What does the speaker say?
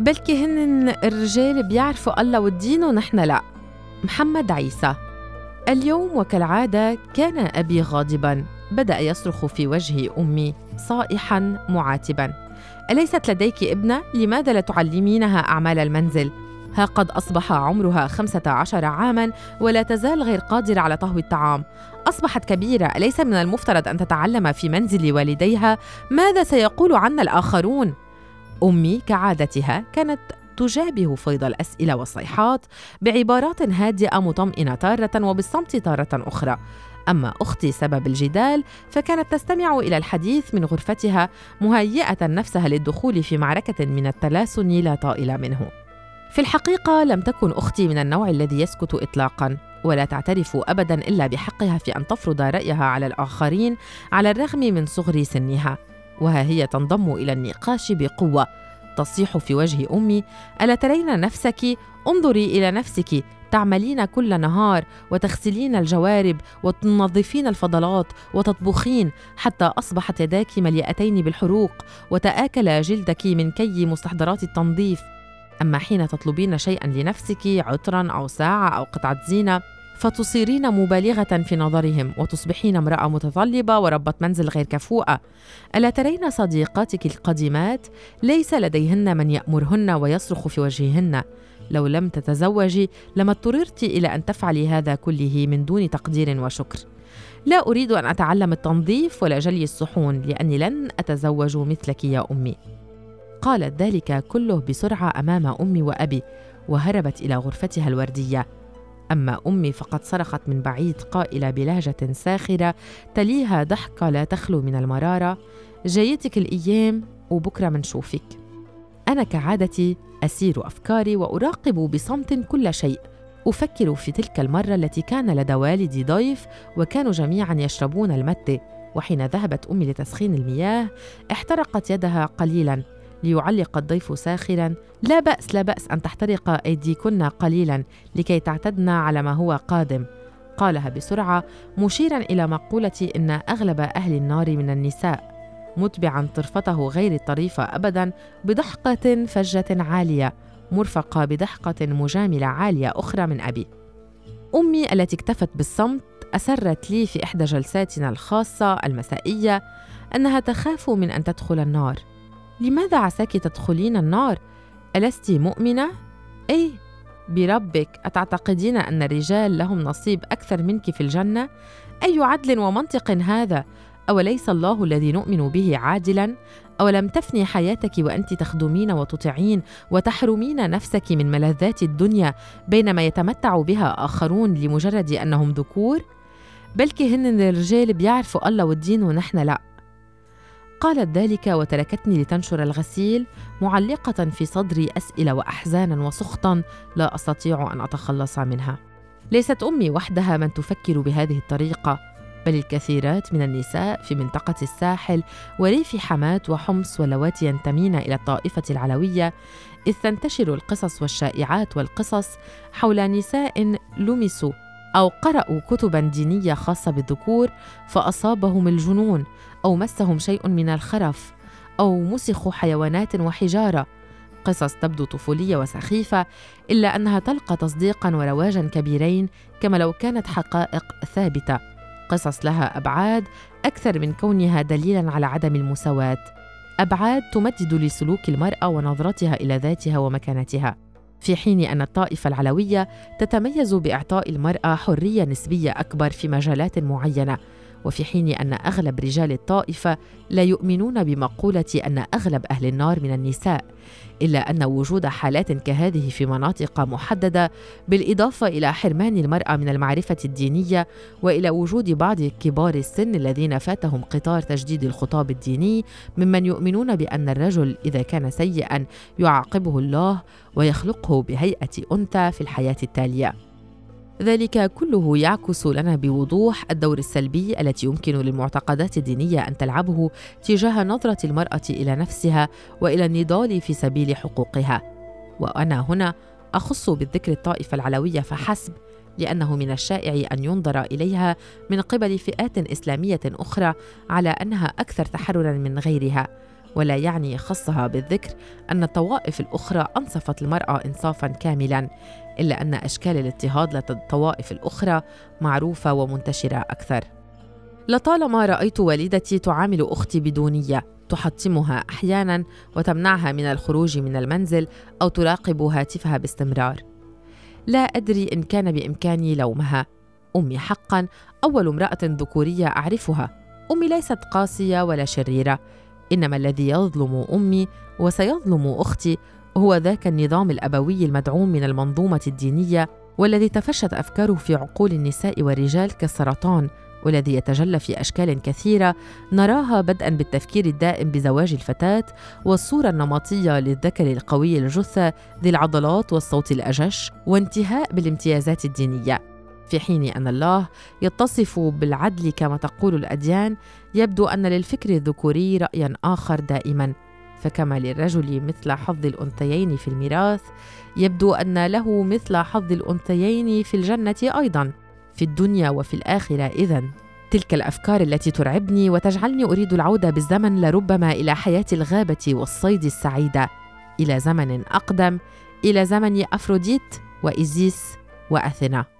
بلكي هن الرجال بيعرفوا الله والدين ونحن لا محمد عيسى اليوم وكالعادة كان أبي غاضبا بدأ يصرخ في وجه أمي صائحا معاتبا أليست لديك ابنة؟ لماذا لا تعلمينها أعمال المنزل؟ ها قد أصبح عمرها خمسة عشر عاما ولا تزال غير قادرة على طهو الطعام أصبحت كبيرة أليس من المفترض أن تتعلم في منزل والديها؟ ماذا سيقول عنا الآخرون؟ أمي كعادتها كانت تجابه فيض الأسئلة والصيحات بعبارات هادئة مطمئنة تارة وبالصمت تارة أخرى. أما أختي سبب الجدال فكانت تستمع إلى الحديث من غرفتها مهيئة نفسها للدخول في معركة من التلاسن لا طائل منه. في الحقيقة لم تكن أختي من النوع الذي يسكت إطلاقاً ولا تعترف ابدا إلا بحقها في أن تفرض رأيها على الآخرين على الرغم من صغر سنها. وها هي تنضم إلى النقاش بقوة. تصيح في وجه أمي ألا ترين نفسك؟ انظري إلى نفسك. تعملين كل نهار وتغسلين الجوارب وتنظفين الفضلات وتطبخين حتى أصبحت يداك مليئتين بالحروق وتآكل جلدك من كي مستحضرات التنظيف. أما حين تطلبين شيئا لنفسك عطرا أو ساعة أو قطعة زينة فتصيرين مبالغة في نظرهم وتصبحين امرأة متطلبة وربة منزل غير كفؤة. ألا ترين صديقاتك القديمات؟ ليس لديهن من يأمرهن ويصرخ في وجههن. لو لم تتزوجي لما اضطررت إلى أن تفعلي هذا كله من دون تقدير وشكر. لا أريد أن أتعلم التنظيف ولا جلي الصحون لأني لن أتزوج مثلك يا أمي. قالت ذلك كله بسرعة أمام أمي وأبي وهربت إلى غرفتها الوردية. أما أمي فقد صرخت من بعيد قائلة بلهجة ساخرة تليها ضحكة لا تخلو من المرارة جايتك الأيام وبكرة منشوفك أنا كعادتي أسير أفكاري وأراقب بصمت كل شيء. أفكر في تلك المرة التي كان لدى والدي ضيف وكانوا جميعا يشربون المتة وحين ذهبت أمي لتسخين المياه احترقت يدها قليلا. ليعلق الضيف ساخرا. لا بأس لا بأس أن تحترق أيديكن قليلا لكي تعتدن على ما هو قادم. قالها بسرعة مشيرا إلى مقولة إن أغلب أهل النار من النساء متبعا طرفته غير الطريفة ابدا بضحكه فجة عالية مرفقة بضحكه مجاملة عالية أخرى من أبي. أمي التي اكتفت بالصمت أسرت لي في إحدى جلساتنا الخاصة المسائية أنها تخاف من أن تدخل النار. لماذا عساك تدخلين النار ألست مؤمنة؟ إيه بربك أتعتقدين أن الرجال لهم نصيب أكثر منك في الجنة؟ أي عدل ومنطق هذا؟ أوليس الله الذي نؤمن به عادلا؟ أولم تفني حياتك وأنت تخدمين وتطيعين وتحرمين نفسك من ملذات الدنيا بينما يتمتع بها آخرون لمجرد أنهم ذكور؟ بلكي هن الرجال بيعرفوا الله والدين ونحن لأ قالت ذلك وتركتني لتنشر الغسيل معلقة في صدري أسئلة وأحزانا وسخطا لا أستطيع أن أتخلص منها. ليست أمي وحدها من تفكر بهذه الطريقة بل الكثيرات من النساء في منطقة الساحل وريف حماه وحمص واللواتي ينتمين إلى الطائفة العلوية إذ تنتشر القصص والشائعات والقصص حول نساء لمسوا أو قرأوا كتبا دينية خاصة بالذكور فأصابهم الجنون أو مسهم شيء من الخرف أو مسخوا حيوانات وحجارة. قصص تبدو طفولية وسخيفة إلا أنها تلقى تصديقا ورواجا كبيرين كما لو كانت حقائق ثابتة. قصص لها أبعاد أكثر من كونها دليلا على عدم المساواة. أبعاد تمدد لسلوك المرأة ونظرتها إلى ذاتها ومكانتها. في حين أن الطائفة العلوية تتميز بإعطاء المرأة حرية نسبية أكبر في مجالات معينة وفي حين أن أغلب رجال الطائفة لا يؤمنون بمقولة أن أغلب أهل النار من النساء إلا أن وجود حالات كهذه في مناطق محددة بالإضافة إلى حرمان المرأة من المعرفة الدينية وإلى وجود بعض كبار السن الذين فاتهم قطار تجديد الخطاب الديني ممن يؤمنون بأن الرجل إذا كان سيئا يعاقبه الله ويخلقه بهيئة أنثى في الحياة التالية. ذلك كله يعكس لنا بوضوح الدور السلبي التي يمكن للمعتقدات الدينية أن تلعبه تجاه نظرة المرأة إلى نفسها وإلى النضال في سبيل حقوقها. وأنا هنا أخص بالذكر الطائفة العلوية فحسب لأنه من الشائع أن ينظر إليها من قبل فئات إسلامية أخرى على أنها أكثر تحررا من غيرها. ولا يعني خصها بالذكر أن الطوائف الأخرى أنصفت المرأة إنصافا كاملا. إلا أن أشكال الاضطهاد لدى الطوائف الأخرى معروفة ومنتشرة أكثر. لطالما رأيت والدتي تعامل أختي بدونية تحطمها أحيانا وتمنعها من الخروج من المنزل أو تراقب هاتفها باستمرار. لا أدري إن كان بإمكاني لومها. أمي حقا أول امرأة ذكورية أعرفها. أمي ليست قاسية ولا شريرة. إنما الذي يظلم أمي وسيظلم أختي هو ذاك النظام الأبوي المدعوم من المنظومة الدينية والذي تفشت أفكاره في عقول النساء والرجال كالسرطان والذي يتجلى في أشكال كثيرة نراها بدءا بالتفكير الدائم بزواج الفتاة والصورة النمطية للذكر القوي الجثة ذي العضلات والصوت الأجش وانتهاء بالامتيازات الدينية. في حين أن الله يتصف بالعدل كما تقول الأديان يبدو أن للفكر الذكوري رايا آخر دائما. فكما للرجل مثل حظ الأنثيين في الميراث يبدو أن له مثل حظ الأنثيين في الجنة أيضا. في الدنيا وفي الآخرة اذا. تلك الأفكار التي ترعبني وتجعلني أريد العودة بالزمن لربما إلى حياة الغابة والصيد السعيدة. إلى زمن أقدم إلى زمن أفروديت وإيزيس وأثينا.